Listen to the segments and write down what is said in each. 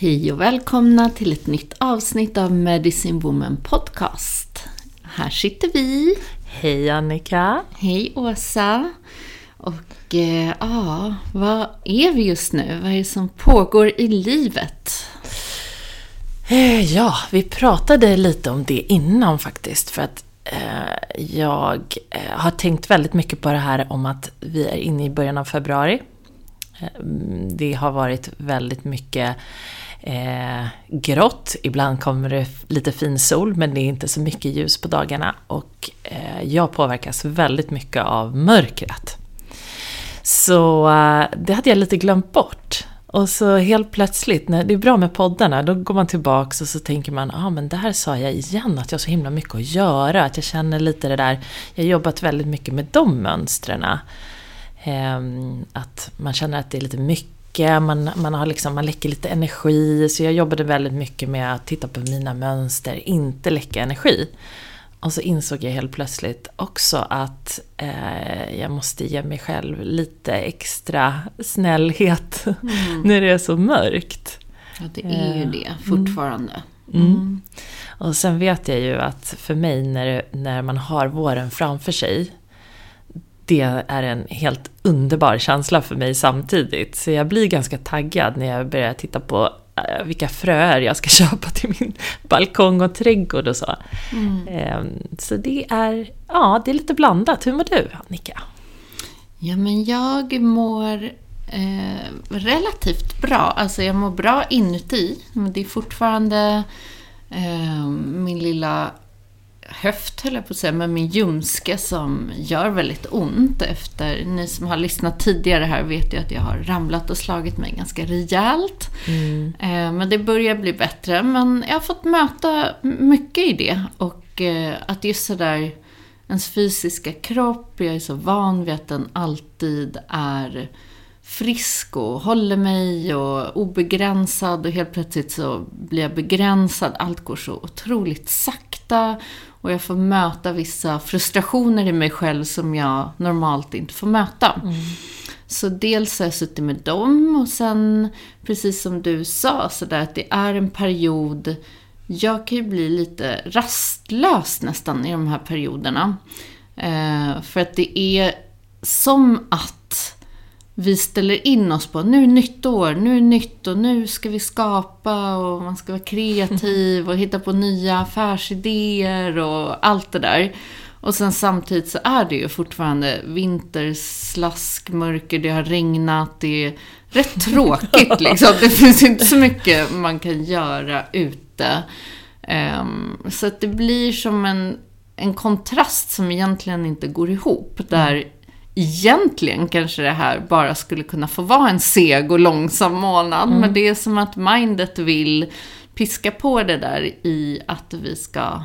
Hej och välkomna till ett nytt avsnitt av Medicine Woman Podcast. Här sitter vi. Hej Annika! Hej Åsa! Och eh, ja, vad är vi just nu? Vad är det som pågår i livet? Eh, Ja, vi pratade lite om det innan faktiskt. För att eh, jag eh, har tänkt väldigt mycket på det här om att vi är inne i början av februari. Eh, Det har varit väldigt mycket eh, grått. Ibland kommer det lite fin sol men det är inte så mycket ljus på dagarna. Och eh, jag påverkas väldigt mycket av mörkret. Så eh, det hade jag lite glömt bort. Och så helt plötsligt, när det är bra med poddarna, då går man tillbaks och så tänker man, ja ah, men det här sa jag igen, att jag har så himla mycket att göra, att jag känner lite det där, jag har jobbat väldigt mycket med de mönstren. Ehm, att man känner att det är lite mycket, man, man, har liksom, man läcker lite energi, så jag jobbade väldigt mycket med att titta på mina mönster, inte läcka energi. Och så insåg jag helt plötsligt också att eh, jag måste ge mig själv lite extra snällhet när det är så mörkt. Ja, det är ju det fortfarande. Mm. Och sen vet jag ju att för mig när, när man har våren framför sig, det är en helt underbar känsla för mig samtidigt. Så jag blir ganska taggad när jag börjar titta på eh, vilka fröer jag ska köpa till min balkong och trädgård och så. Ehm, Så det är, ja, det är lite blandat. Hur mår du, Annika? Ja, men jag mår eh, relativt bra. Alltså jag mår bra inuti. Men det är fortfarande eh, min lilla höft, höll jag på att säga, men min ljumske som gör väldigt ont efter... Ni som har lyssnat tidigare här vet ju att jag har ramlat och slagit mig ganska rejält. Eh, men det börjar bli bättre. Men jag har fått möta mycket i det. Och eh, att just sådär ens fysiska kropp, jag är så van vid att den alltid är frisk och håller mig och obegränsad och helt plötsligt så blir jag begränsad. Allt går så otroligt sakta och jag får möta vissa frustrationer i mig själv som jag normalt inte får möta. Så dels har jag suttit med dem och sen, precis som du sa, så där att det är en period jag kan ju bli lite rastlös nästan i de här perioderna. Eh, för att det är som att vi ställer in oss på nu är det nytt år, nu är det nytt och nu ska vi skapa och man ska vara kreativ och hitta på nya affärsidéer och allt det där. Och sen samtidigt så är det ju fortfarande vinter, slask, mörker, det har regnat, det är rätt tråkigt liksom. Det finns inte så mycket man kan göra ute. Ehm, så att det blir som en, en kontrast som egentligen inte går ihop. Där egentligen kanske det här bara skulle kunna få vara en seg och långsam månad. Men det är som att mindet vill piska på det där i att vi ska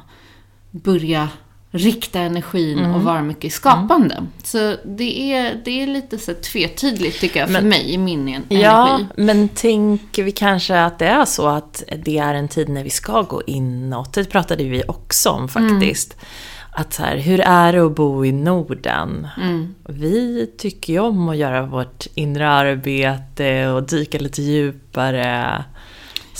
börja rikta energin och vara mycket skapande. Så det är, det är lite så tvetydigt tycker jag för Men- mig i min en- Ja, energi. men tänker vi kanske att det är så att det är en tid när vi ska gå inåt? Det pratade vi också om faktiskt. Att så här, hur är det att bo i Norden? Vi tycker ju om att göra vårt inre arbete och dyka lite djupare.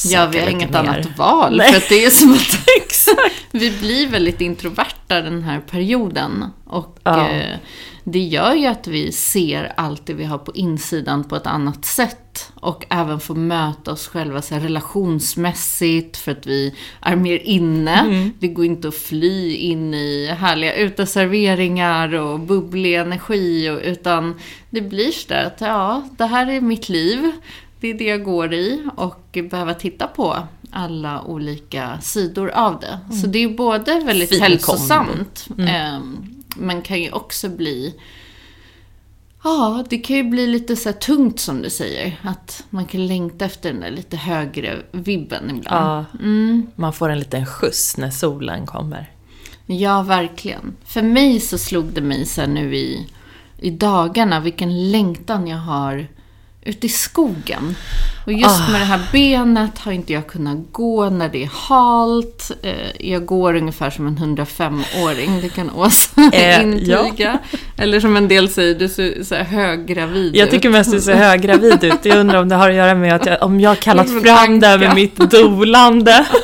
Ja, vi har inget mer. annat val. Nej. För att det är som att vi blir väldigt introverta den här perioden. Och Ja. eh, det gör ju att vi ser allt det vi har på insidan på ett annat sätt. Och även får möta oss själva så här, relationsmässigt för att vi är mer inne. Mm. Det går inte att fly in i härliga uteserveringar och bubblig energi. Och, utan det blir så där att ja, det här är mitt liv. Det är det jag går i och behöva titta på alla olika sidor av det. Så det är både väldigt Fin hälsosamt, ehm, men kan ju också bli Ja, det kan ju bli lite så tungt som du säger. Att man kan längta efter den där lite högre vibben ibland. Ja, man får en liten skjuts när solen kommer. Ja, verkligen. För mig så slog det mig här nu i, i dagarna vilken längtan jag har ute i skogen. Och just med det här benet har inte jag kunnat gå när det är halt. Eh, Jag går ungefär som en 105-åring, det kan Åsa Eh, intyga. Eller som en del säger, du ser så här höggravid Jag tycker mest du ser höggravid ut. Jag undrar om det har att göra med att jag, om jag har kallat fram det här med mitt dolande.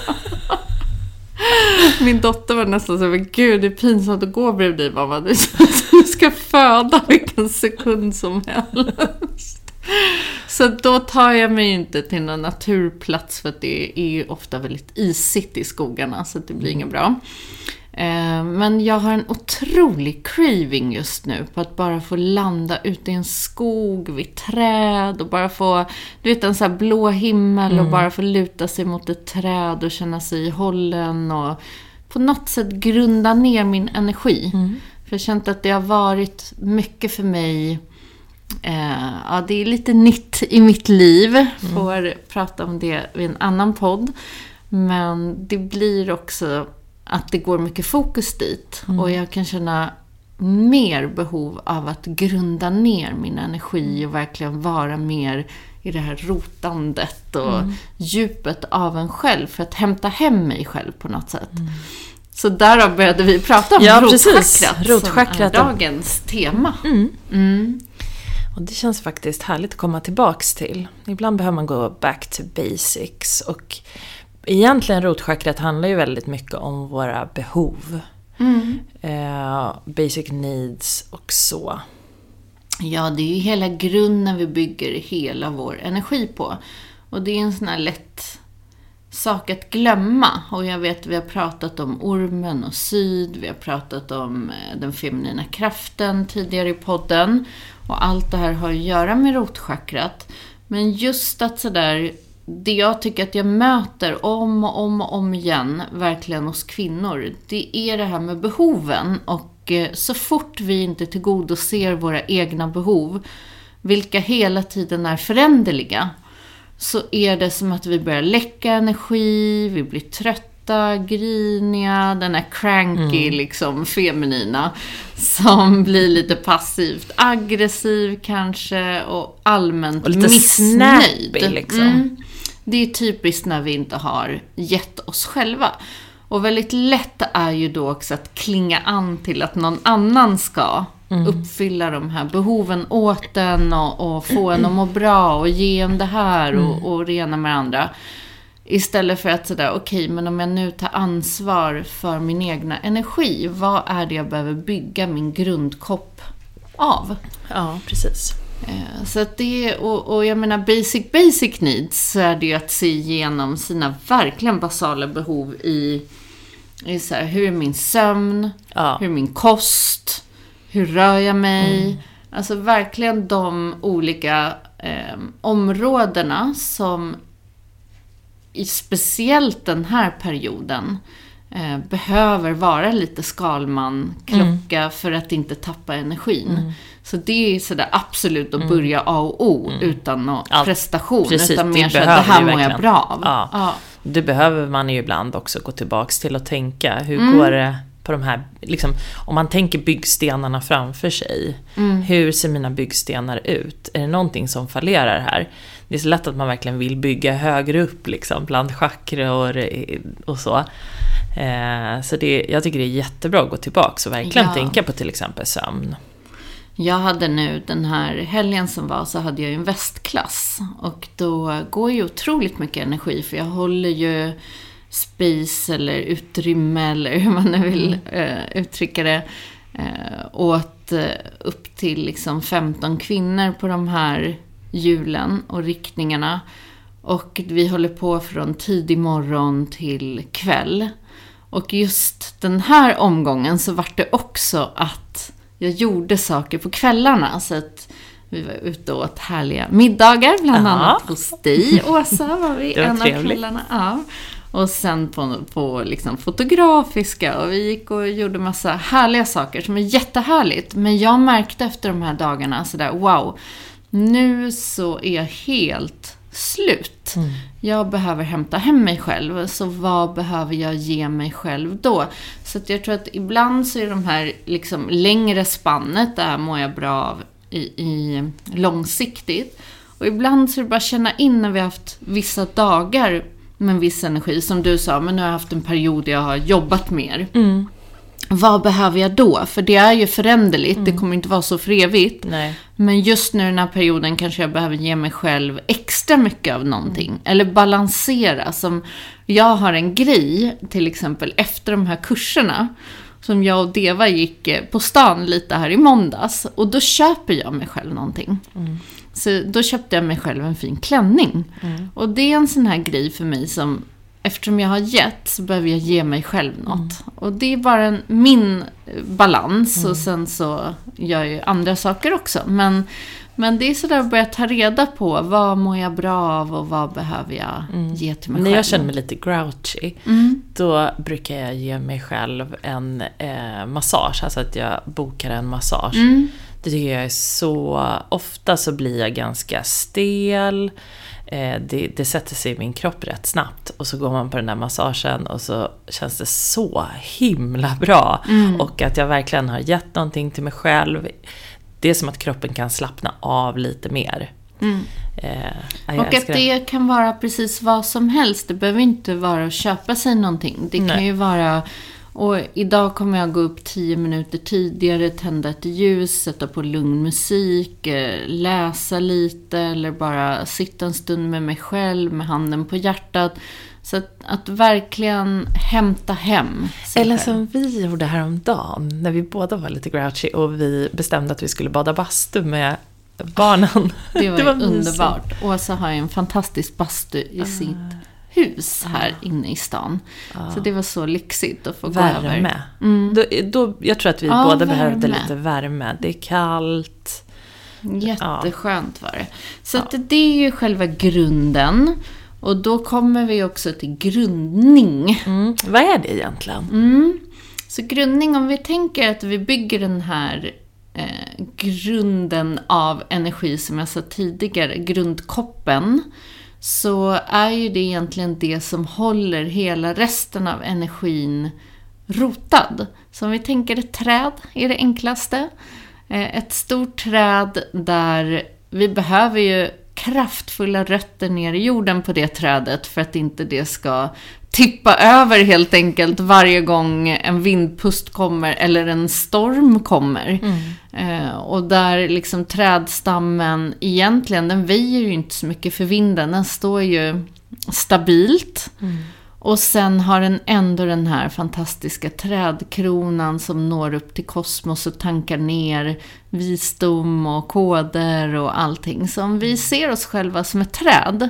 Min dotter var nästan så "Men gud det är pinsamt att gå bredvid dig mamma. Du ska föda vilken sekund som helst. Så då tar jag mig inte till någon naturplats för att det är ju ofta väldigt isigt i skogarna så det blir inget bra. Eh, Men jag har en otrolig craving just nu på att bara få landa ute i en skog vid träd och bara få, du vet en sån här blå himmel och bara få luta sig mot ett träd och känna sig hållen och på något sätt grunda ner min energi. För jag har känt att det har varit mycket för mig Eh, ja, det är lite nytt i mitt liv. Får prata om det vid en annan podd. Men det blir också att det går mycket fokus dit. Och jag kan känna mer behov av att grunda ner min energi och verkligen vara mer i det här rotandet och djupet av en själv. För att hämta hem mig själv på något sätt. Så därav började vi prata om Ja, rotchakrat, Rotchakrat som är dagens tema. Mm. Och det känns faktiskt härligt att komma tillbaks till. Ibland behöver man gå back to basics. Och egentligen rotchakrat handlar ju väldigt mycket om våra behov. Eh, basic needs och så. Ja, det är ju hela grunden vi bygger hela vår energi på. Och det är en sån här lätt sak att glömma. Och jag vet, vi har pratat om ormen och syd, vi har pratat om eh, den feminina kraften tidigare i podden. Och allt det här har att göra med rotchakrat. Men just att sådär, det jag tycker att jag möter om och om och om igen, verkligen hos kvinnor, det är det här med behoven. Och eh, så fort vi inte tillgodoser våra egna behov, vilka hela tiden är föränderliga, så är det som att vi börjar läcka energi, vi blir trötta, griniga, den är cranky, liksom feminina, som blir lite passivt aggressiv kanske och allmänt Och lite missnöjd. snappy, liksom. Mm. Det är typiskt när vi inte har gett oss själva. Och väldigt lätt är ju då också att klinga an till att någon annan ska uppfylla de här behoven åt en och, och få en att må bra och ge en det här och, och det ena med det andra. Istället för att sådär, okej, men om jag nu tar ansvar för min egna energi, vad är det jag behöver bygga min grundkopp av? Ja, precis. Eh, Så att det, och, och jag menar basic, basic needs, så är det ju att se igenom sina verkligen basala behov i, i så här, hur är min sömn, Ja. hur är min kost, hur rör jag mig? Alltså verkligen de olika eh, områdena som i speciellt den här perioden eh, behöver vara lite Skalman-klocka Mm. för att inte tappa energin. Så det är sådär absolut att börja A och O utan någon Mm. Allt- prestation. precis, utan mer så att det här mår jag bra av. Ja. Ja. Det behöver man ju ibland också gå tillbaks till och tänka. Hur Mm. går det på de här, liksom, om man tänker byggstenarna framför sig. Mm. Hur ser mina byggstenar ut? Är det någonting som fallerar här? Det är så lätt att man verkligen vill bygga högre upp liksom, bland chakror och så. Eh, så det, jag tycker det är jättebra att gå tillbaks och verkligen Ja. tänka på till exempel sömn. Jag hade nu den här helgen som var så hade jag ju en västklass. Och då går ju otroligt mycket energi för jag håller ju space eller utrymme eller hur man nu vill eh, uttrycka det. Eh, åt eh, upp till liksom 15 kvinnor på de här hjulen och riktningarna. Och vi håller på från tidig morgon till kväll. Och just den här omgången så vart det också att jag gjorde saker på kvällarna. Så att vi var ute och åt härliga middagar, bland Ja. annat hos dig, Åsa, var vi Det var en av trevligt. kvällarna. Ja. Och sen på, på liksom fotografiska och vi gick och gjorde massa härliga saker som är jättehärligt. Men jag märkte efter de här dagarna sådär, wow, nu så är jag helt slut. Jag behöver hämta hem mig själv, så vad behöver jag ge mig själv då? Så jag tror att ibland så är de här liksom längre spannet, där mår jag bra av i, i långsiktigt. Och ibland så är det bara att känna in när vi har haft vissa dagar med en viss energi. Som du sa, men nu har jag haft en period där jag har jobbat mer. Vad behöver jag då? För det är ju föränderligt, det kommer inte vara så för evigt. Nej. Men just nu den här perioden kanske jag behöver ge mig själv extra mycket av någonting. Eller balansera. Som jag har en grej, till exempel efter de här kurserna. Som jag och Deva gick eh, på stan lite här i måndags. Och då köper jag mig själv någonting. Så då köpte jag mig själv en fin klänning. Och det är en sån här grej för mig som Eftersom jag har gett så behöver jag ge mig själv något. Och det är bara en, min balans och sen så gör jag ju andra saker också. Men, men det är sådär att börja ta reda på vad mår jag bra av och vad behöver jag ge till mig När själv. jag känner mig lite grouchy, Mm. då brukar jag ge mig själv en eh, massage, alltså att jag bokar en massage. Mm. Det tycker jag är så... Ofta så blir jag ganska stel, eh, det, det sätter sig i min kropp rätt snabbt. Och så går man på den där massagen och så känns det så himla bra. Mm. Och att jag verkligen har gett någonting till mig själv. Det är som att kroppen kan slappna av lite mer. Eh, Mm. Och att det kan vara precis vad som helst. Det behöver inte vara att köpa sig någonting. Det kan Nej. ju vara... Och idag kommer jag gå upp tio minuter tidigare, tända ett ljus, sätta på lugn musik, eh, läsa lite eller bara sitta en stund med mig själv med handen på hjärtat. Så att, att verkligen hämta hem Eller som vi gjorde häromdagen, när vi båda var lite grouchy och vi bestämde att vi skulle bada bastu med barnen. Det var, ju mysigt. underbart. Åsa har ju en fantastisk bastu i sitt hus här inne i stan. Så det var så lyxigt att få gå över. Värme. Då, då, jag tror att vi Ja, båda behövde värme. lite värme. Det är kallt. Jätteskönt var det. Så att det är ju själva grunden. Och då kommer vi också till grundning. Mm. Vad är det egentligen? Mm. Så grundning, om vi tänker att vi bygger den här eh, grunden av energi som jag sa tidigare, grundkoppen, så är ju det egentligen det som håller hela resten av energin rotad. Så om vi tänker ett träd är det enklaste. Eh, ett stort träd där vi behöver ju kraftfulla rötter ner i jorden på det trädet för att inte det ska tippa över helt enkelt varje gång en vindpust kommer eller en storm kommer. Eh, och där liksom trädstammen egentligen, den väjer ju inte så mycket för vinden, den står ju stabilt. Och sen har den ändå den här fantastiska trädkronan som når upp till kosmos och tankar ner visdom och koder och allting. Så om vi ser oss själva som ett träd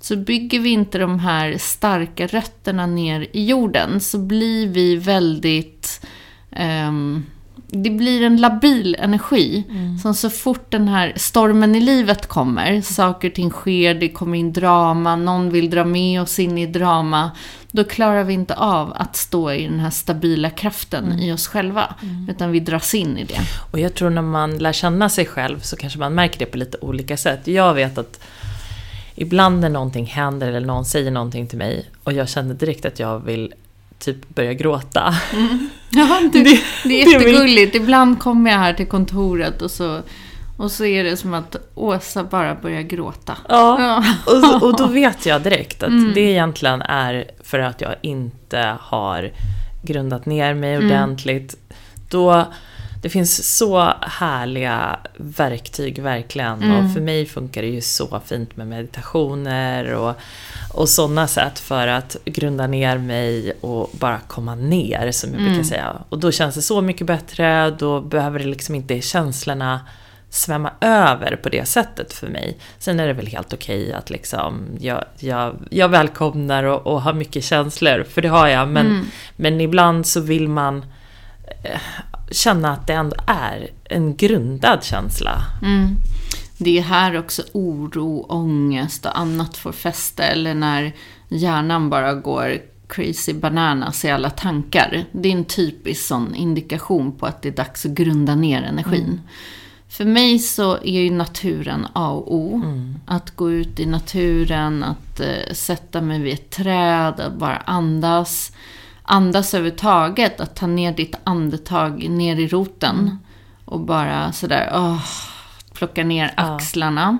så bygger vi inte de här starka rötterna ner i jorden så blir vi väldigt... ehm, det blir en labil energi. Som så fort den här stormen i livet kommer, saker och ting sker, det kommer in drama, någon vill dra med oss in i drama. då klarar vi inte av att stå i den här stabila kraften i oss själva. Utan vi dras in i det. Och jag tror när man lär känna sig själv så kanske man märker det på lite olika sätt. Jag vet att ibland när någonting händer eller någon säger någonting till mig och jag känner direkt att jag vill typ börja gråta. Ja, det, Det- det är jättegulligt. Ibland kommer jag här till kontoret och så, och så är det som att Åsa bara börjar gråta. Ja, Ja. och, så- och då vet jag direkt att det egentligen är för att jag inte har grundat ner mig ordentligt. Då, det finns så härliga verktyg verkligen. Och för mig funkar det ju så fint med meditationer och, och sådana sätt för att grunda ner mig och bara komma ner, som jag brukar säga. Och då känns det så mycket bättre, då behöver det liksom inte känslorna svämma över på det sättet för mig. Sen är det väl helt okej att liksom, jag, jag, jag välkomnar och, och har mycket känslor, för det har jag. Men, men ibland så vill man känna att det ändå är en grundad känsla. Mm. Det är här också oro, ångest och annat får fäste. Eller när hjärnan bara går crazy bananas i alla tankar. Det är en typisk sån indikation på att det är dags att grunda ner energin. För mig så är ju naturen A och O. Att gå ut i naturen, att eh, sätta mig vid ett träd, att bara andas. Andas överhuvudtaget, att ta ner ditt andetag ner i roten. Och bara sådär, åh, plocka ner axlarna.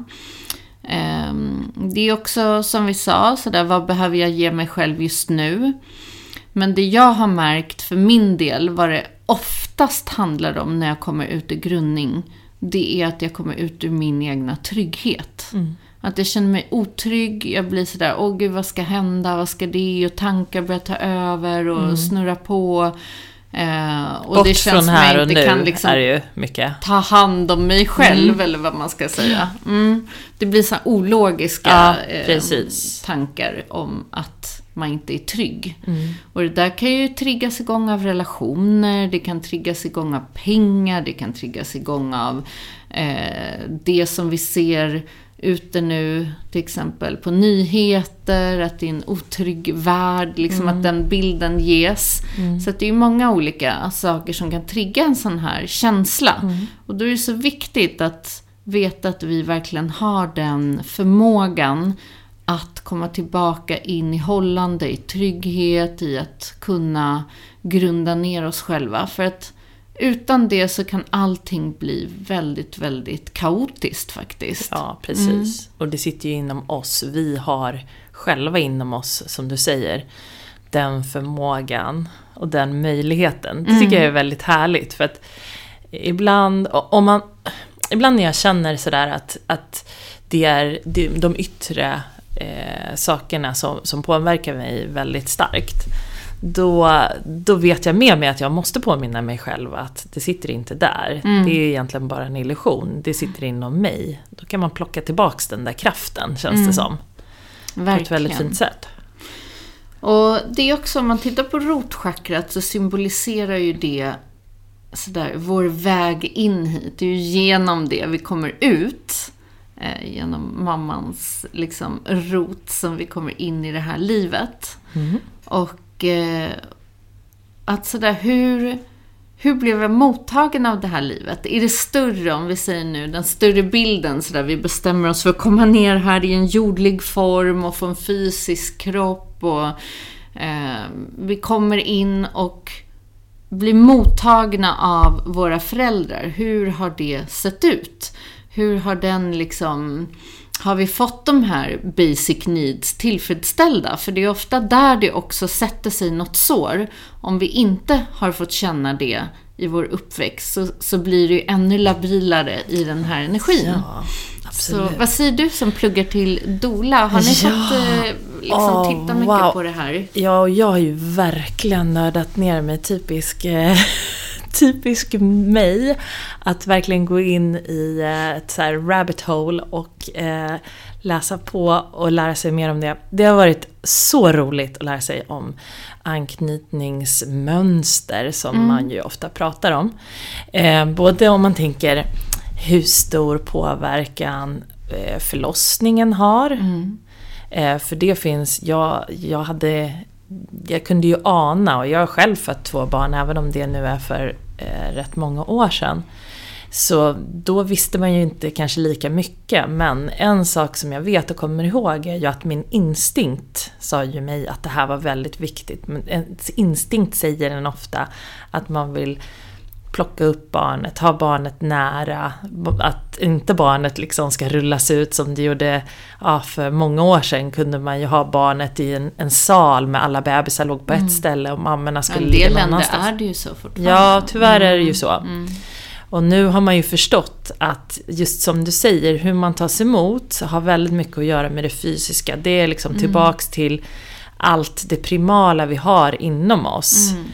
Ehm, det är också som vi sa, sådär, vad behöver jag ge mig själv just nu? Men det jag har märkt för min del, vad det oftast handlar om när jag kommer ut ur grundning, det är att jag kommer ut ur min egna trygghet. Att jag känner mig otrygg, jag blir sådär, åh gud vad ska hända, vad ska det? Och tankar börjar ta över och snurra på. Eh, och Bort det känns från här och nu kan liksom är det ju mycket. ta hand om mig själv, eller vad man ska säga. Mm. Det blir så ologiska Ja, eh, tankar om att man inte är trygg. Och det där kan ju triggas igång av relationer, det kan triggas igång av pengar, det kan triggas igång av eh, det som vi ser ute nu, till exempel på nyheter, att det är en otrygg värld, liksom att den bilden ges. Så att det är ju många olika saker som kan trigga en sån här känsla. Och då är det så viktigt att veta att vi verkligen har den förmågan att komma tillbaka in i hållande, i trygghet, i att kunna grunda ner oss själva. För att utan det så kan allting bli väldigt, väldigt kaotiskt faktiskt. Ja, precis. Och det sitter ju inom oss. Vi har själva inom oss, som du säger, den förmågan och den möjligheten. Det tycker jag är väldigt härligt. För att ibland, om man, ibland när jag känner sådär att, att det är de, de yttre eh, sakerna som, som påverkar mig väldigt starkt. Då, då vet jag med mig att jag måste påminna mig själv att det sitter inte där. Det är egentligen bara en illusion. Det sitter inom mig. Då kan man plocka tillbaks den där kraften, känns det som. På ett väldigt fint sätt. Och det är också, om man tittar på rotchakrat så symboliserar ju det sådär, vår väg in hit. Det är ju genom det vi kommer ut. Eh, genom mammans liksom, rot som vi kommer in i det här livet. Och eh, att sådär, hur, hur blev jag mottagen av det här livet? Är det större, om vi säger nu, den större bilden sådär, vi bestämmer oss för att komma ner här i en jordlig form och få en fysisk kropp och eh, vi kommer in och blir mottagna av våra föräldrar. Hur har det sett ut? Hur har den liksom... Har vi fått de här basic needs tillfredsställda? För det är ofta där det också sätter sig något sår. Om vi inte har fått känna det i vår uppväxt så, så blir det ju ännu labilare i den här energin. Ja, absolut. Så vad säger du som pluggar till Dola? Har ni Ja. fått eh, liksom, Åh, titta mycket wow. på det här? Ja, och jag har ju verkligen nördat ner mig, typisk, eh, typisk mig. Att verkligen gå in i eh, ett så här rabbit hole och eh, läsa på och lära sig mer om det. Det har varit så roligt att lära sig om anknytningsmönster som man ju ofta pratar om. Eh, både om man tänker hur stor påverkan eh, förlossningen har. Eh, för det finns, jag, jag hade jag kunde ju ana, och jag har själv fött två barn, även om det nu är för eh, rätt många år sedan. Så då visste man ju inte kanske lika mycket, men en sak som jag vet och kommer ihåg är ju att min instinkt sa ju mig att det här var väldigt viktigt. Men ens instinkt säger en ofta att man vill plocka upp barnet, ha barnet nära. Att inte barnet liksom ska rullas ut som det gjorde ja, för många år sedan. kunde man ju ha barnet i en, en sal med alla bebisar låg på ett mm. ställe och mammorna skulle ligga någon annanstans. En del länder är det ju så fortfarande. Ja, tyvärr är det ju så. Mm. Och nu har man ju förstått att, just som du säger, hur man tas emot har väldigt mycket att göra med det fysiska. Det är liksom mm. tillbaks till allt det primala vi har inom oss. Mm.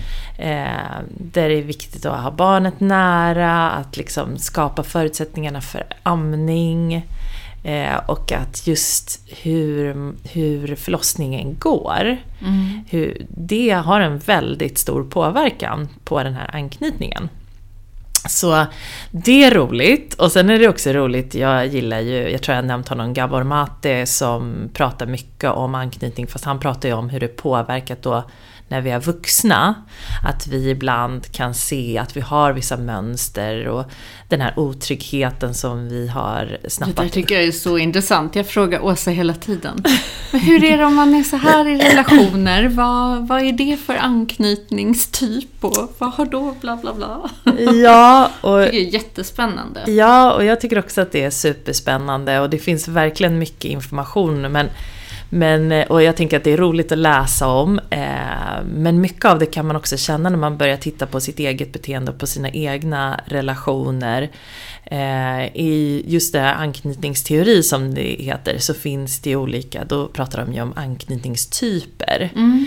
Eh, där det är viktigt att ha barnet nära, att liksom skapa förutsättningarna för amning. Eh, och att just hur, hur förlossningen går, mm. hur, det har en väldigt stor påverkan på den här anknytningen. Så det är roligt. Och sen är det också roligt, jag gillar ju, jag tror jag nämnt honom, Gabor Mate som pratar mycket om anknytning, fast han pratar ju om hur det påverkat då när vi är vuxna. Att vi ibland kan se att vi har vissa mönster och den här otryggheten som vi har snappat. Det där tycker jag är så intressant. Jag frågar Åsa hela tiden. Men hur är det om man är så här i relationer? Vad, vad är det för anknytningstyp och vad har då bla bla bla? Ja, och, det är jättespännande. Ja, och jag tycker också att det är superspännande och det finns verkligen mycket information. Men men, eh, och jag tänker att det är roligt att läsa om. Eh, men mycket av det kan man också känna när man börjar titta på sitt eget beteende och på sina egna relationer. Eh, I just det här anknytningsteori som det heter så finns det olika, då pratar de ju om anknytningstyper. Mm.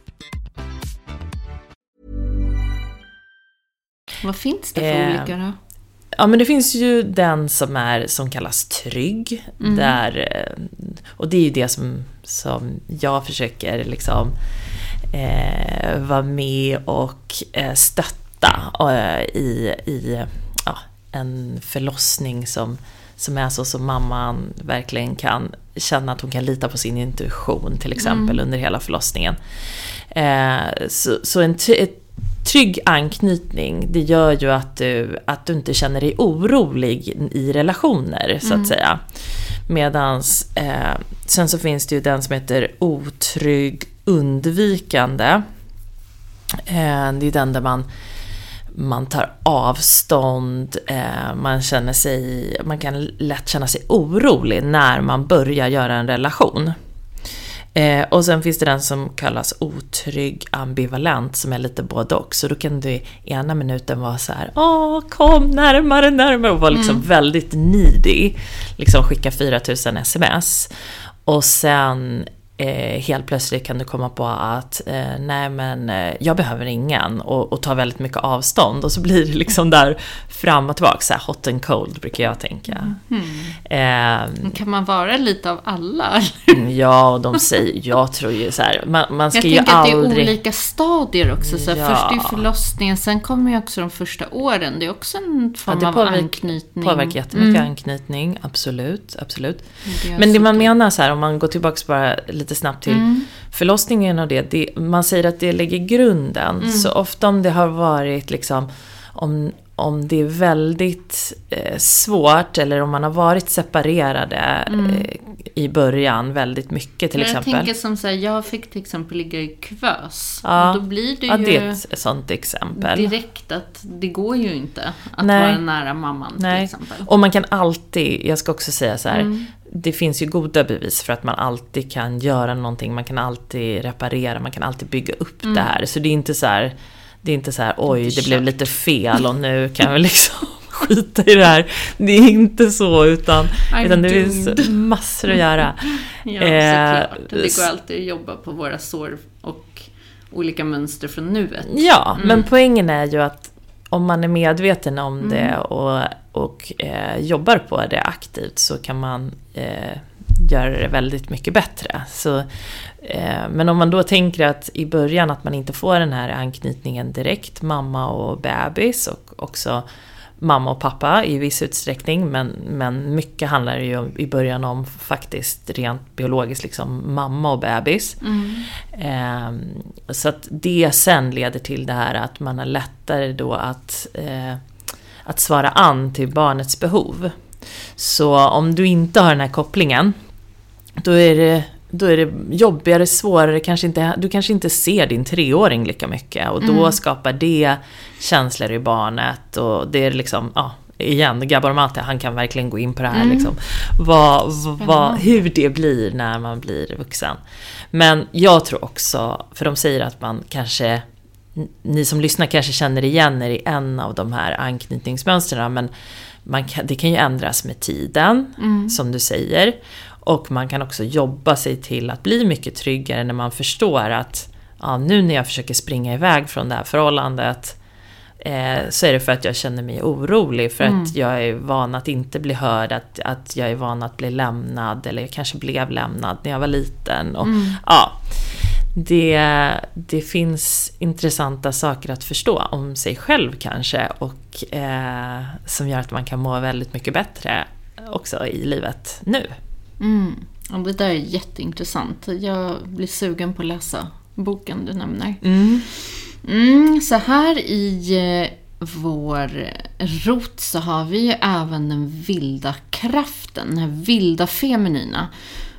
Vad finns det för eh, olika då? Ja, men det finns ju den som, är, som kallas trygg. Mm. Där, eh, och det är ju det som, som jag försöker liksom eh, vara med och eh, stötta eh, i, i ja, en förlossning som, som är så som mamman verkligen kan känna att hon kan lita på sin intuition till exempel mm. under hela förlossningen. Eh, så, så en, ett trygg anknytning, det gör ju att du, att du inte känner dig orolig i relationer, så att mm. säga. Medans, eh, sen så finns det ju den som heter otrygg undvikande. Eh, det är den där man, man tar avstånd, eh, man känner sig, man kan lätt känna sig orolig när man börjar göra en relation. Eh, och sen finns det den som kallas otrygg ambivalent som är lite både och. Så då kan du ena minuten vara så här, åh kom närmare, närmare och vara liksom mm. väldigt needy. Liksom skicka 4000 sms. Och sen eh, helt plötsligt kan du komma på att eh, nej men eh, jag behöver ingen och, och ta väldigt mycket avstånd och så blir det liksom där fram och tillbaka, så här hot and cold brukar jag tänka. Mm. kan man vara lite av alla? ja, och de säger, jag tror ju så här, man, man ska jag ju aldrig... Jag tänker att det är olika stadier också. Så ja. Först är förlossningen, sen kommer ju också de första åren. Det är också en form ja, det påverkar, av anknytning. påverkar jättemycket mm. anknytning, absolut. absolut. Det men det man menar så här, om man går tillbaka bara lite snabbt till mm. förlossningen och det, det, Man säger att det lägger grunden. Mm. Så ofta om det har varit liksom om, om det är väldigt eh, svårt eller om man har varit separerade mm. eh, i början väldigt mycket till jag exempel. Jag tänker som så här, jag fick till exempel ligga i kuvös. Ja. Och då blir det Ja, ju det är ett sånt exempel. direkt att det går ju inte att Nej. vara nära mamman till Nej. exempel. Och man kan alltid, jag ska också säga så här, Mm. det finns ju goda bevis för att man alltid kan göra någonting, man kan alltid reparera, man kan alltid bygga upp Mm. det här. Så det är inte så här, det är inte så här, oj, det blev lite fel och nu kan vi liksom skita i det här. Det är inte så, utan, I'm utan det finns massor att göra. Ja, Eh, såklart. Det går alltid att jobba på våra sår och olika mönster från nuet. Ja, Mm. men poängen är ju att om man är medveten om Mm. det och, och eh, jobbar på det aktivt så kan man eh, göra det väldigt mycket bättre. Så, eh, men om man då tänker att i början att man inte får den här anknytningen direkt, mamma och bebis och också mamma och pappa i viss utsträckning, men, men mycket handlar ju om, i början om faktiskt rent biologiskt liksom mamma och bebis. Ehm, så att det sen leder till det här att man har lättare då att, eh, att svara an till barnets behov. Så om du inte har den här kopplingen, då är det, då är det jobbigare, svårare, kanske inte, du kanske inte ser din treåring lika mycket och då skapar det känslor i barnet och det är liksom, ja, igen, Gabor Mate, han kan verkligen gå in på det här liksom. Vad, vad, hur det blir när man blir vuxen. Men jag tror också, för de säger att man kanske ni som lyssnar kanske känner igen er i en av de här anknytningsmönstren, men man kan, det kan ju ändras med tiden, som du säger. Och man kan också jobba sig till att bli mycket tryggare när man förstår att ja, nu när jag försöker springa iväg från det här förhållandet eh, så är det för att jag känner mig orolig, för att jag är van att inte bli hörd, att, att jag är van att bli lämnad, eller jag kanske blev lämnad när jag var liten. Och, ja, det, det finns intressanta saker att förstå om sig själv kanske och eh, som gör att man kan må väldigt mycket bättre också i livet nu. Mm. Ja, det där är jätteintressant. Jag blir sugen på att läsa boken du nämner. Mm, så här i eh, vår rot så har vi ju även den vilda kraften, den här vilda feminina.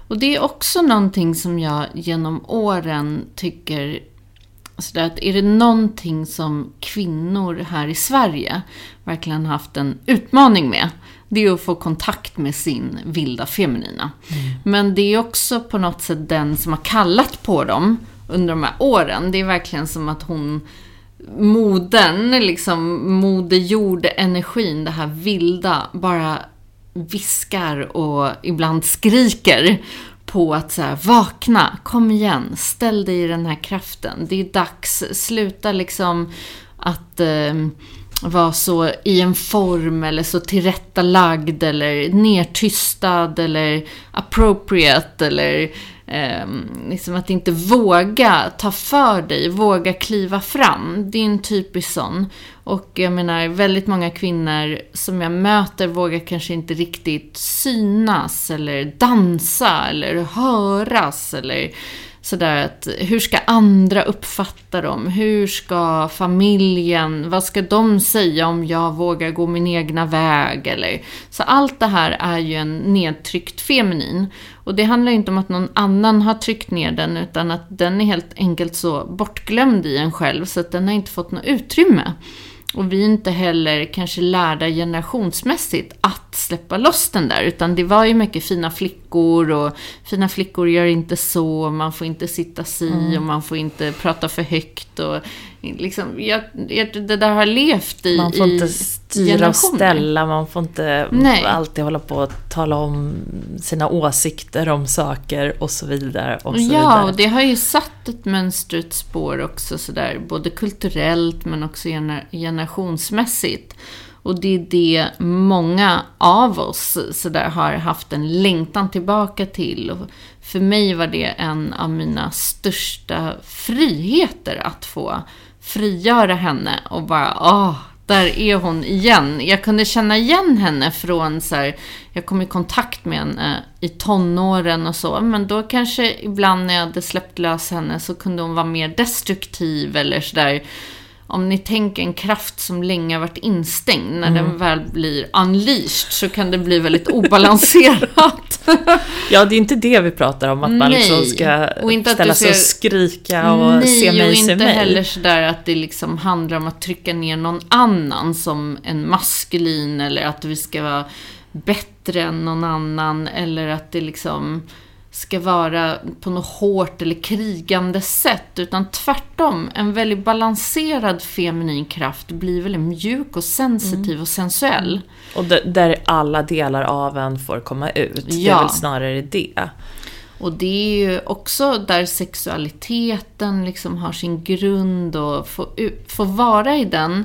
Och det är också någonting som jag genom åren tycker sådär att är det någonting som kvinnor här i Sverige verkligen haft en utmaning med, det är att få kontakt med sin vilda feminina. Men det är också på något sätt den som har kallat på dem under de här åren. Det är verkligen som att hon moden, liksom moder jord, energin, det här vilda, bara viskar och ibland skriker på att så här, vakna, kom igen, ställ dig i den här kraften. Det är dags, sluta liksom att eh, vara så i en form eller så tillrättalagd eller nertystad eller appropriate eller eh, liksom att inte våga ta för dig, våga kliva fram. Det är en typisk sån. Och jag menar, väldigt många kvinnor som jag möter vågar kanske inte riktigt synas eller dansa eller höras eller sådär att hur ska andra uppfatta dem? Hur ska familjen, vad ska de säga om jag vågar gå min egna väg? Eller, så allt det här är ju en nedtryckt feminin. Och det handlar inte om att någon annan har tryckt ner den, utan att den är helt enkelt så bortglömd i en själv, så att den har inte fått något utrymme. Och vi är inte heller kanske lärda generationsmässigt att släppa loss den där. Utan det var ju mycket fina flickor och fina flickor gör inte så, man får inte sitta si och man får inte prata för högt. Och liksom, jag, jag, det där har levt i Man får inte styra och ställa, man får inte Nej. alltid hålla på och tala om sina åsikter om saker och så vidare. Och så Ja, vidare. och det har ju satt ett mönster, ett spår också sådär, både kulturellt men också gener- generationsmässigt. Och det är det många av oss sådär har haft en längtan tillbaka till. Och för mig var det en av mina största friheter att få frigöra henne och bara, åh, där är hon igen. Jag kunde känna igen henne från så här, jag kom i kontakt med henne eh, i tonåren och så, men då kanske ibland när jag hade släppt lös henne så kunde hon vara mer destruktiv eller sådär om ni tänker en kraft som länge har varit instängd, när den väl blir unleashed så kan det bli väldigt obalanserat. Ja, det är inte det vi pratar om, att man Nej. liksom ska Och inte ställa sig och skrika och Nej, se mig, och se inte mig. heller sådär att det liksom handlar om att trycka ner någon annan som en maskulin eller att vi ska vara bättre än någon annan eller att det liksom ska vara på något hårt eller krigande sätt. Utan tvärtom, en väldigt balanserad feminin kraft blir väldigt mjuk och sensitiv Mm. och sensuell. Och d- där alla delar av en får komma ut. Det är Ja. väl snarare det. Och det är ju också där sexualiteten liksom har sin grund och får, får vara i den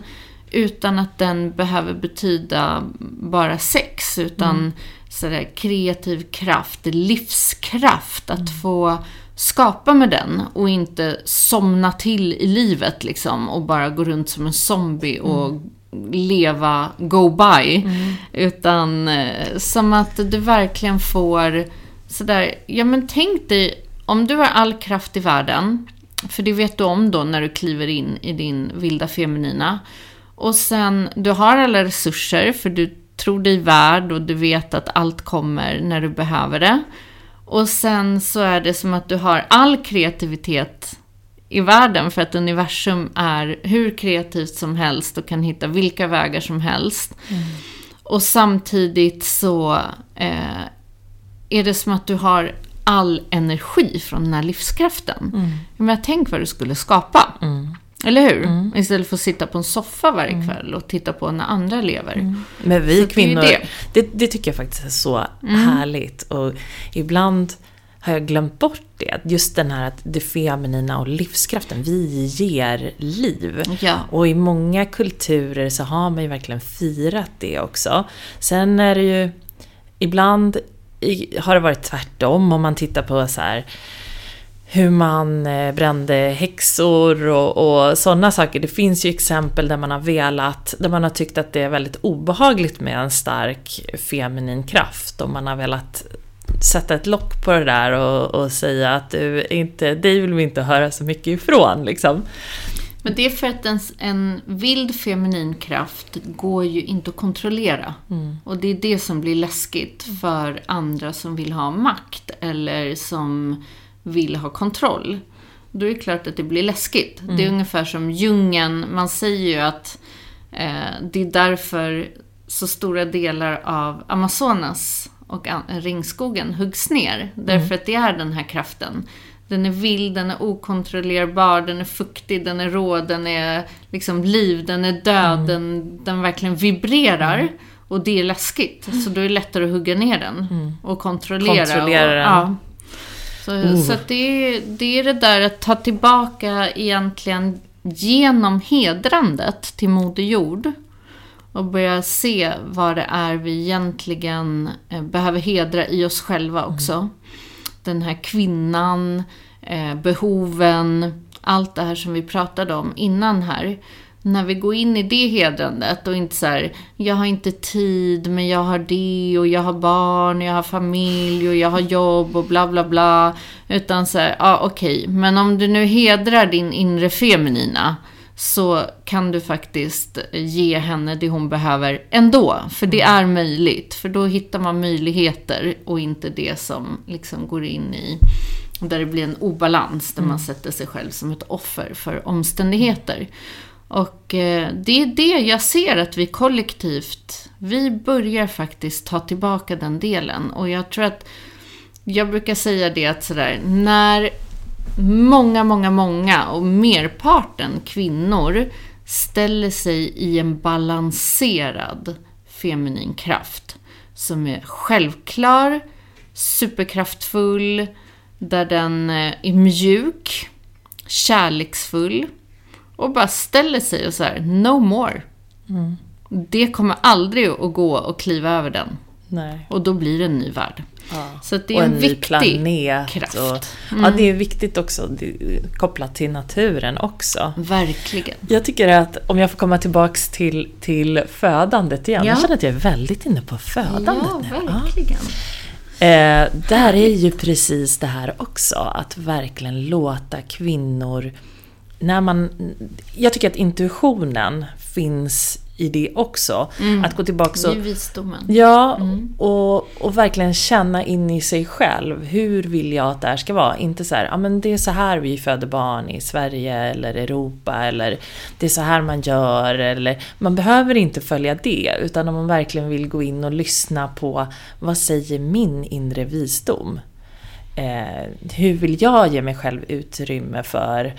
utan att den behöver betyda bara sex, utan sådär kreativ kraft, livskraft, att få skapa med den och inte somna till i livet liksom och bara gå runt som en zombie och leva go by. Utan eh, som att du verkligen får sådär, ja men tänk dig om du har all kraft i världen, för det vet du om då när du kliver in i din vilda feminina. Och sen, du har alla resurser för du tror dig värd och du vet att allt kommer när du behöver det. Och sen så är det som att du har all kreativitet i världen för att universum är hur kreativt som helst och kan hitta vilka vägar som helst. Och samtidigt så eh, är det som att du har all energi från den här livskraften. Men tänk vad du skulle skapa. Eller hur? Istället för att sitta på en soffa varje kväll och titta på när andra lever. Men vi Så kvinnor, det. det. Det, tycker jag faktiskt är så härligt. Och ibland har jag glömt bort det. Just den här att det feminina och livskraften, vi ger liv. Ja. Och i många kulturer så har man ju verkligen firat det också. Sen är det ju, ibland har det varit tvärtom om man tittar på så här hur man eh, brände häxor och, och sådana saker. Det finns ju exempel där man har velat, där man har tyckt att det är väldigt obehagligt med en stark feminin kraft och man har velat sätta ett lock på det där och, och säga att du inte, dig vill vi inte höra så mycket ifrån liksom. Men det är för att en, en vild feminin kraft går ju inte att kontrollera. Och det är det som blir läskigt för andra som vill ha makt eller som vill ha kontroll. Då är det klart att det blir läskigt. Det är ungefär som djungeln. Man säger ju att eh, det är därför så stora delar av Amazonas och ringskogen huggs ner. Därför att det är den här kraften. Den är vild, den är okontrollerbar, den är fuktig, den är rå, den är liksom liv, den är död, den, den verkligen vibrerar. Och det är läskigt. Så då är det lättare att hugga ner den och kontrollera. Kontrollera och, den. Ja. Så, så att det, är, det är det där att ta tillbaka egentligen genom hedrandet till Moder Jord och börja se vad det är vi egentligen eh, behöver hedra i oss själva också. Den här kvinnan, eh, behoven, allt det här som vi pratade om innan här. När vi går in i det hedrandet och inte så här, jag har inte tid, men jag har det och jag har barn, och jag har familj och jag har jobb och bla bla bla. Utan så här, ja okej, men om du nu hedrar din inre feminina så kan du faktiskt ge henne det hon behöver ändå. För det är möjligt. För då hittar man möjligheter och inte det som liksom går in i där det blir en obalans, där man sätter sig själv som ett offer för omständigheter. Och eh, det är det jag ser att vi kollektivt, vi börjar faktiskt ta tillbaka den delen. Och jag tror att, jag brukar säga det att sådär, när många, många, många och merparten kvinnor ställer sig i en balanserad feminin kraft som är självklar, superkraftfull, där den eh, är mjuk, kärleksfull och bara ställer sig och så här, no more. Det kommer aldrig att gå att kliva över den. Nej. Och då blir det en ny värld. Så att det är och en, en ny planet. kraft. Och, Ja, det är viktigt också, kopplat till naturen också. Verkligen. Jag tycker att, om jag får komma tillbaks till, till födandet igen. Ja. Jag känner att jag är väldigt inne på födandet Ja, nu. Ja. verkligen. Eh, där är ju precis det här också, att verkligen låta kvinnor när man... Jag tycker att intuitionen finns i det också. Mm. Att gå tillbaka Det är och... visdomen. Ja, Mm. och, och verkligen känna in i sig själv. Hur vill jag att det här ska vara? Inte så här, ja men det är så här vi föder barn i Sverige eller Europa eller det är så här man gör eller man behöver inte följa det utan om man verkligen vill gå in och lyssna på vad säger min inre visdom? Eh, hur vill jag ge mig själv utrymme för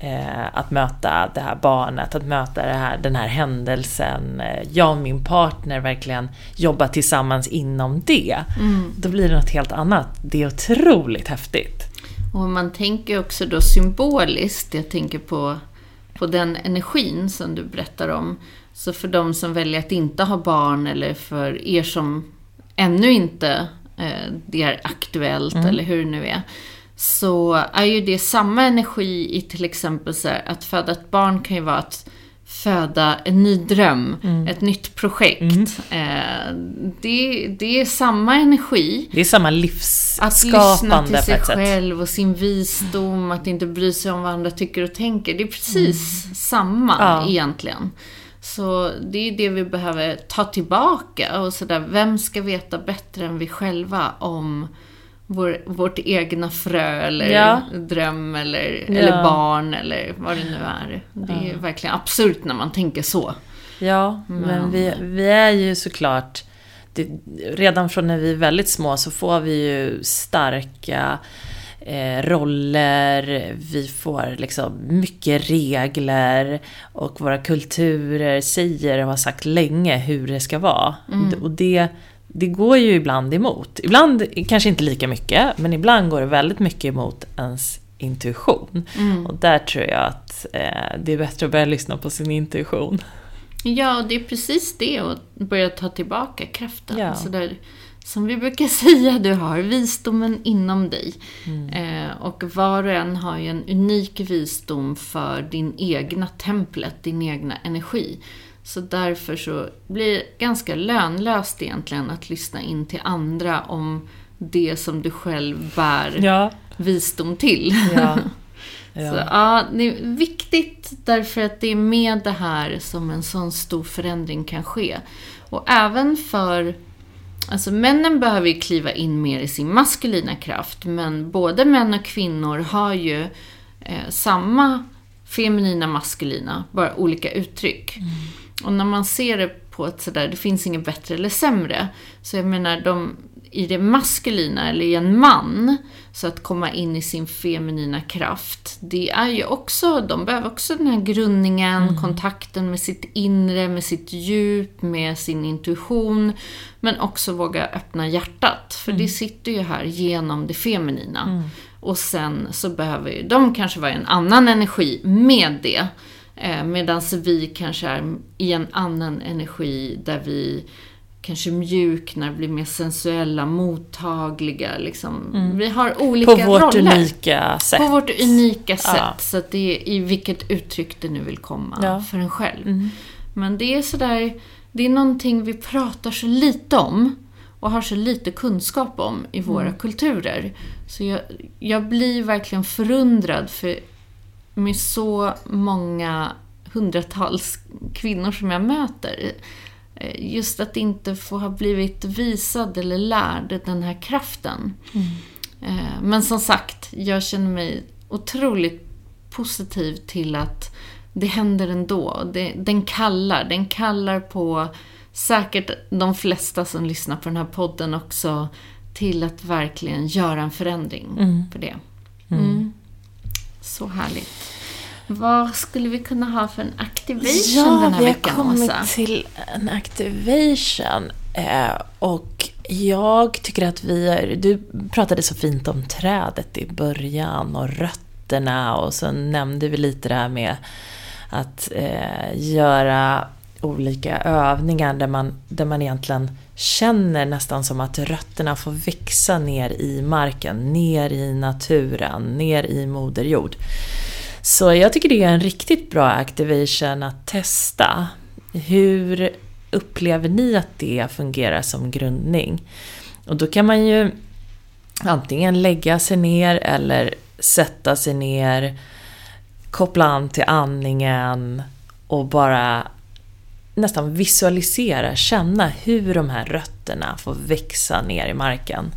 eh, att möta det här barnet, att möta här, den här händelsen. Eh, jag och min partner verkligen jobbar tillsammans inom det. Då blir det något helt annat. Det är otroligt häftigt. Och man tänker också då symboliskt, jag tänker på, på den energin som du berättar om. Så för de som väljer att inte ha barn eller för er som ännu inte eh, det är aktuellt eller hur det nu är. Så är ju det samma energi i till exempel så här, att föda ett barn kan ju vara att föda en ny dröm, ett nytt projekt. Eh, det, det är samma energi. Det är samma Att lyssna livsskapande till sig själv och sin visdom, att inte bry sig om vad andra tycker och tänker. Det är precis samma Ja. egentligen. Så det är det vi behöver ta tillbaka och sådär, vem ska veta bättre än vi själva om vår, vårt egna frö eller Ja. dröm eller, Ja. eller barn eller vad det nu är. Det är verkligen absurt när man tänker så. Ja, men vi, vi är ju såklart... Det, redan från när vi är väldigt små så får vi ju starka eh, roller, vi får liksom mycket regler och våra kulturer säger och har sagt länge hur det ska vara. Och det, det går ju ibland emot. Ibland kanske inte lika mycket, men ibland går det väldigt mycket emot ens intuition. Och där tror jag att eh, det är bättre att börja lyssna på sin intuition. Ja, och det är precis det, att börja ta tillbaka kraften. Ja. Så där, som vi brukar säga, du har visdomen inom dig. Eh, och var och en har ju en unik visdom för din egna templet, din egna energi. Så därför så blir det ganska lönlöst egentligen att lyssna in till andra om det som du själv bär Ja. visdom till. Ja. Så, Ja. ja, det är viktigt därför att det är med det här som en sån stor förändring kan ske. Och även för... Alltså männen behöver ju kliva in mer i sin maskulina kraft, men både män och kvinnor har ju eh, samma feminina maskulina, bara olika uttryck. Och när man ser det på ett sådär, det finns inget bättre eller sämre. Så jag menar, de, i det maskulina, eller i en man, så att komma in i sin feminina kraft, det är ju också, de behöver också den här grundningen, kontakten med sitt inre, med sitt djup, med sin intuition, men också våga öppna hjärtat, för det sitter ju här genom det feminina. Och sen så behöver ju de kanske vara i en annan energi med det. Eh, Medan vi kanske är i en annan energi där vi kanske mjuknar, blir mer sensuella, mottagliga. Liksom. Vi har På olika vårt roller. unika sätt. På vårt unika sätt. Ja. Så det är i vilket uttryck det nu vill komma Ja. Mm. för en själv. Men det är sådär, det är någonting vi pratar så lite om och har så lite kunskap om i våra Mm. kulturer. Så jag, jag blir verkligen förundrad för med så många hundratals kvinnor som jag möter. eh, Just att inte få ha blivit visad eller lärd den här kraften. Eh, Men som sagt, jag känner mig otroligt positiv till att det händer ändå. Det, den kallar, den kallar på säkert de flesta som lyssnar på den här podden också till att verkligen göra en förändring på det. Mm. Så härligt. Vad skulle vi kunna ha för en activation Ja, den här vi har veckan, kommit Åsa? till en activation. Eh, och jag tycker att vi är, Du pratade så fint om trädet i början och rötterna och så nämnde vi lite det här med att eh, göra olika övningar där man, där man egentligen känner nästan som att rötterna får växa ner i marken, ner i naturen, ner i Moder Jord. Så jag tycker det är en riktigt bra activation att testa. Hur upplever ni att det fungerar som grundning? Och då kan man ju antingen lägga sig ner eller sätta sig ner koppla an till andningen och bara nästan visualisera, känna hur de här rötterna får växa ner i marken.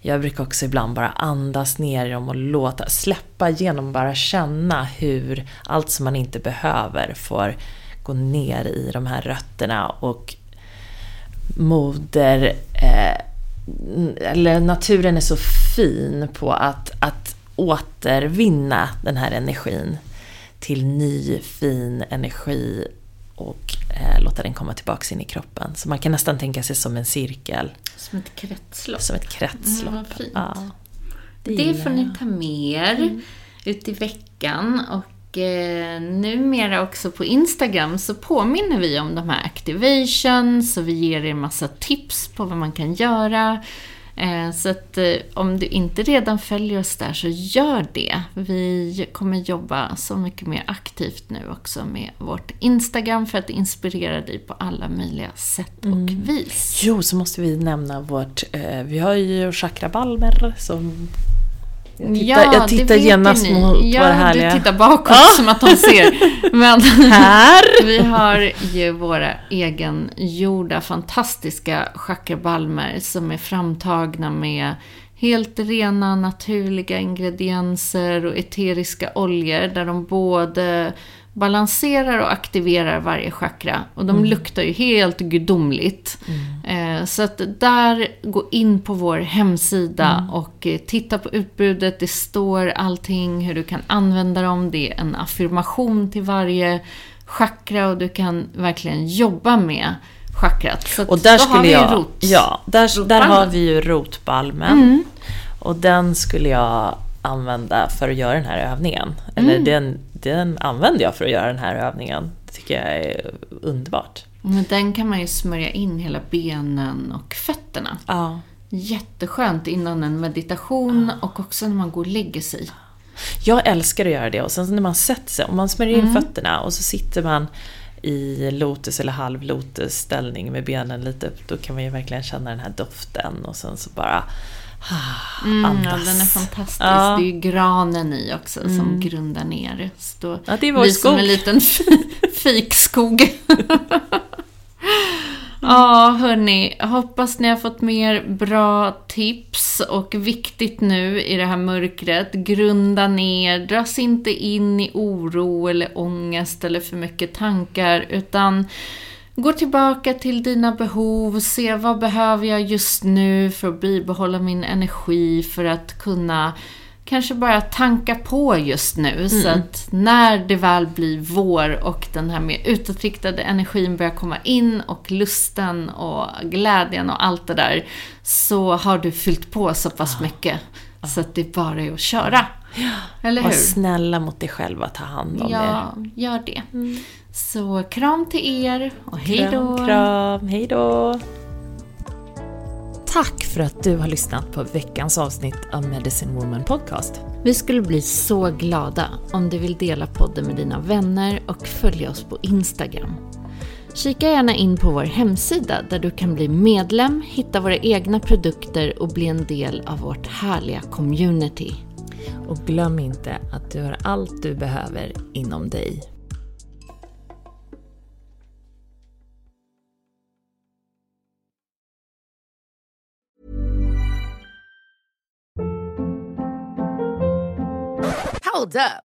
Jag brukar också ibland bara andas ner i dem och låta, släppa genom bara känna hur allt som man inte behöver får gå ner i de här rötterna och moder, eh, eller naturen är så fin på att, att återvinna den här energin till ny fin energi och eh, låta den komma tillbaka in i kroppen. Så man kan nästan tänka sig som en cirkel. Som ett kretslopp. Som ett kretslopp. Mm, fint. Ja, Det, gillar får ni ta med er ut i veckan. Och eh, numera också på Instagram så påminner vi om de här activations och vi ger er massa tips på vad man kan göra. Eh, så att eh, om du inte redan följer oss där så gör det. Vi kommer jobba så mycket mer aktivt nu också med vårt Instagram för att inspirera dig på alla möjliga sätt och vis. Jo, så måste vi nämna vårt... Eh, vi har ju chakrabalmer som... Jag tittar, jag det tittar genast ni. mot ja, våra härliga... du tittar bakåt som att de ser. Men Här! vi har ju våra egengjorda fantastiska chakrabalmer som är framtagna med helt rena naturliga ingredienser och eteriska oljor där de både balanserar och aktiverar varje chakra. Och de luktar ju helt gudomligt. Eh, så att där, gå in på vår hemsida och eh, titta på utbudet. Det står allting, hur du kan använda dem. Det är en affirmation till varje chakra och du kan verkligen jobba med chakrat. Så Och där då har skulle vi jag... rot. Ja, där, där har vi ju rotbalmen. Och den skulle jag använda för att göra den här övningen. Eller den, den använder jag för att göra den här övningen. Det tycker jag är underbart. Men den kan man ju smörja in hela benen och fötterna. Ja. Jätteskönt innan en meditation och också när man går och lägger sig. Jag älskar att göra det och sen när man sätter sig, om man smörjer in Mm. fötterna och så sitter man i lotus eller halv lotus ställning med benen lite upp, då kan man ju verkligen känna den här doften och sen så bara Mm, andas. ja, den är fantastisk. Ja. Det är ju granen i också som grundar ner. Så då Ja, det är vår blir som skog. en liten fi- fikskog. Ja, hörni. Hoppas ni har fått mer bra tips och viktigt nu i det här mörkret. Grunda ner, dras inte in i oro eller ångest eller för mycket tankar utan Gå tillbaka till dina behov, se vad behöver jag just nu för att bibehålla min energi för att kunna kanske bara tanka på just nu. Så att när det väl blir vår och den här mer utåtriktade energin börjar komma in och lusten och glädjen och allt det där så har du fyllt på så pass mycket så att det bara är att köra. Eller Var hur? snälla mot dig själva, ta hand om er. Ja, gör det. Så kram till er och hej då! Kram, kram, hej då! Tack för att du har lyssnat på veckans avsnitt av Medicine Woman Podcast. Vi skulle bli så glada om du vill dela podden med dina vänner och följa oss på Instagram. Kika gärna in på vår hemsida där du kan bli medlem, hitta våra egna produkter och bli en del av vårt härliga community. Och glöm inte att du har allt du behöver inom dig. Hold up.